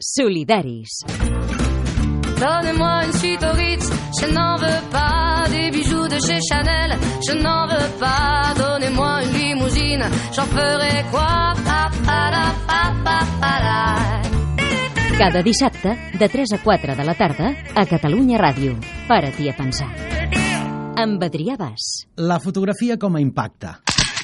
Solidaris. Donnez-moi une suite au Ritz, je n'en veux pas des bijoux de chez Chanel, je n'en veux pas. Donnez-moi une limousine, j'en ferai quoi pa, pa, la, pa, pa, pa, la. Cada dissabte, de 3 a 4 de la tarda, a Catalunya Ràdio. Para-t'hi a pensar. Amb Adrià Bas. La fotografia com a impacte.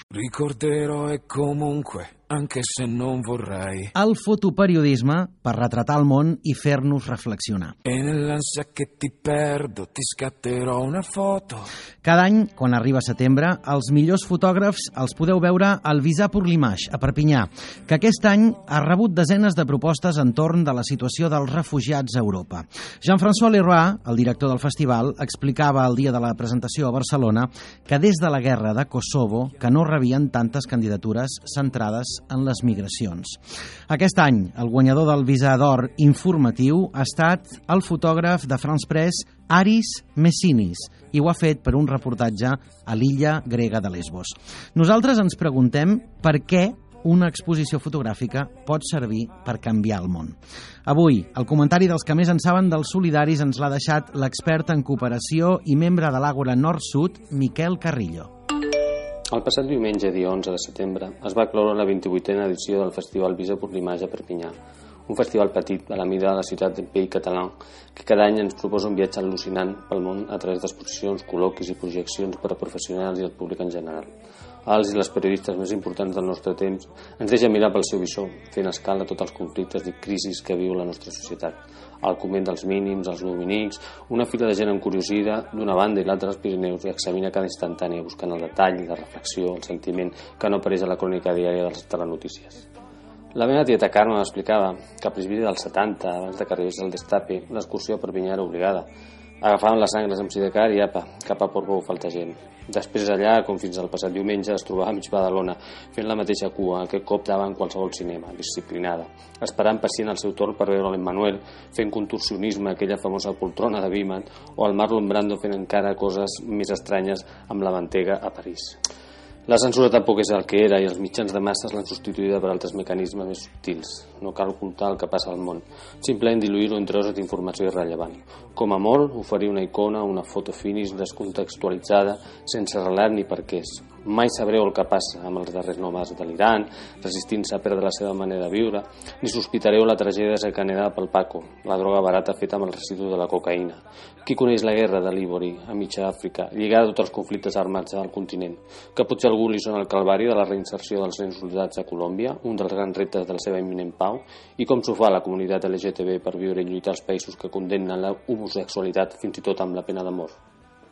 Ricorderò e comunque, anche se non vorrei. El fotoperiodisme per retratar el món i fer-nos reflexionar. E nell'ansia che ti perdo, ti scatterò una foto. Cada any, quan arriba setembre, els millors fotògrafs els podeu veure al Visà pour l'Image, a Perpinyà, que aquest any ha rebut desenes de propostes entorn de la situació dels refugiats a Europa. Jean-François Leroy, el director del festival, explicava el dia de la presentació a Barcelona que des de la guerra de Kosovo que no rebien tantes candidatures centrades en les migracions. Aquest any, el guanyador del Visà d'Or informatiu ha estat el fotògraf de France Press Aris Messinis i ho ha fet per un reportatge a l'illa grega de Lesbos. Nosaltres ens preguntem per què una exposició fotogràfica pot servir per canviar el món. Avui, el comentari dels que més en saben dels solidaris ens l'ha deixat l'expert en cooperació i membre de l'Àgora Nord-Sud, Miquel Carrillo. El passat diumenge, dia 11 de setembre, es va cloure la 28a edició del Festival Visa l'Imatge a Perpinyà, un festival petit a la mida de la ciutat del Pays Català que cada any ens proposa un viatge al·lucinant pel món a través d'exposicions, col·loquis i projeccions per a professionals i el públic en general. Els i les periodistes més importants del nostre temps ens deixen mirar pel seu visor, fent escala tots els conflictes i crisis que viu la nostra societat. El coment dels mínims, els dominics, una fila de gent encuriosida d'una banda i l'altra dels Pirineus i examina cada instantània buscant el detall, la reflexió, el sentiment que no apareix a la crònica diària de les telenotícies. La meva tieta Carme m'explicava que a principis dels 70, abans de que arribés el destape, l'excursió a Perpinyà era obligada. Agafaven les angles amb sidecar i apa, cap a Portbou falta gent. Després allà, com fins al passat diumenge, es trobava mig Badalona, fent la mateixa cua, aquest cop davant qualsevol cinema, disciplinada, esperant pacient el seu torn per veure l'Emmanuel fent contorsionisme, aquella famosa poltrona de Biman, o el Marlon Brando fent encara coses més estranyes amb la mantega a París. La censura tampoc és el que era i els mitjans de masses l'han substituïda per altres mecanismes més subtils. No cal ocultar el que passa al món, simplement diluir-ho entre trossos d'informació irrellevant. Com a molt, oferir una icona, una foto finish descontextualitzada, sense relat ni perquès. Mai sabreu el que passa amb els darrers nomes de l'Iran, resistint-se a perdre la seva manera de viure, ni sospitareu la tragèdia desencadenada pel Paco, la droga barata feta amb el residu de la cocaïna. Qui coneix la guerra de l'Ívori, a mitja Àfrica, lligada a tots els conflictes armats del continent? Que potser algú li sona el calvari de la reinserció dels nens soldats a Colòmbia, un dels grans reptes de la seva imminent pau? I com s'ho fa la comunitat LGTB per viure i lluitar als països que condemnen la homosexualitat fins i tot amb la pena de mort?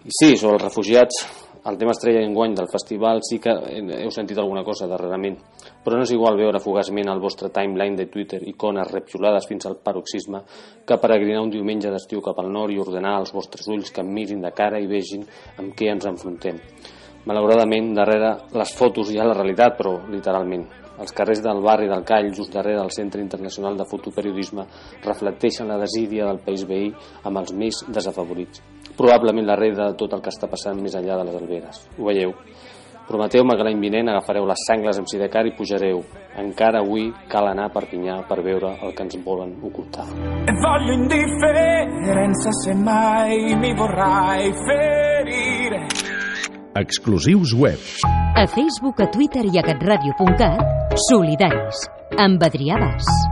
I sí, sobre els refugiats, el tema estrella d'enguany del festival sí que heu sentit alguna cosa darrerament, però no és igual veure fugaçment al vostre timeline de Twitter icones repiolades fins al paroxisme que peregrinar un diumenge d'estiu cap al nord i ordenar als vostres ulls que em mirin de cara i vegin amb què ens enfrontem. Malauradament, darrere les fotos hi ha la realitat, però literalment. Els carrers del barri del Call, just darrere del Centre Internacional de Fotoperiodisme, reflecteixen la desídia del país veí amb els més desafavorits. Probablement la reda de tot el que està passant més enllà de les alberes. Ho veieu? Prometeu-me que l'any vinent agafareu les sangles amb sidecar i pujareu. Encara avui cal anar a Perpinyà per veure el que ens volen ocultar. E voglio indifferenza se mai mi vorrai ferire. Exclusius web. A Facebook, a Twitter i a catradio.cat, Solidaris. Amb Adrià Bas.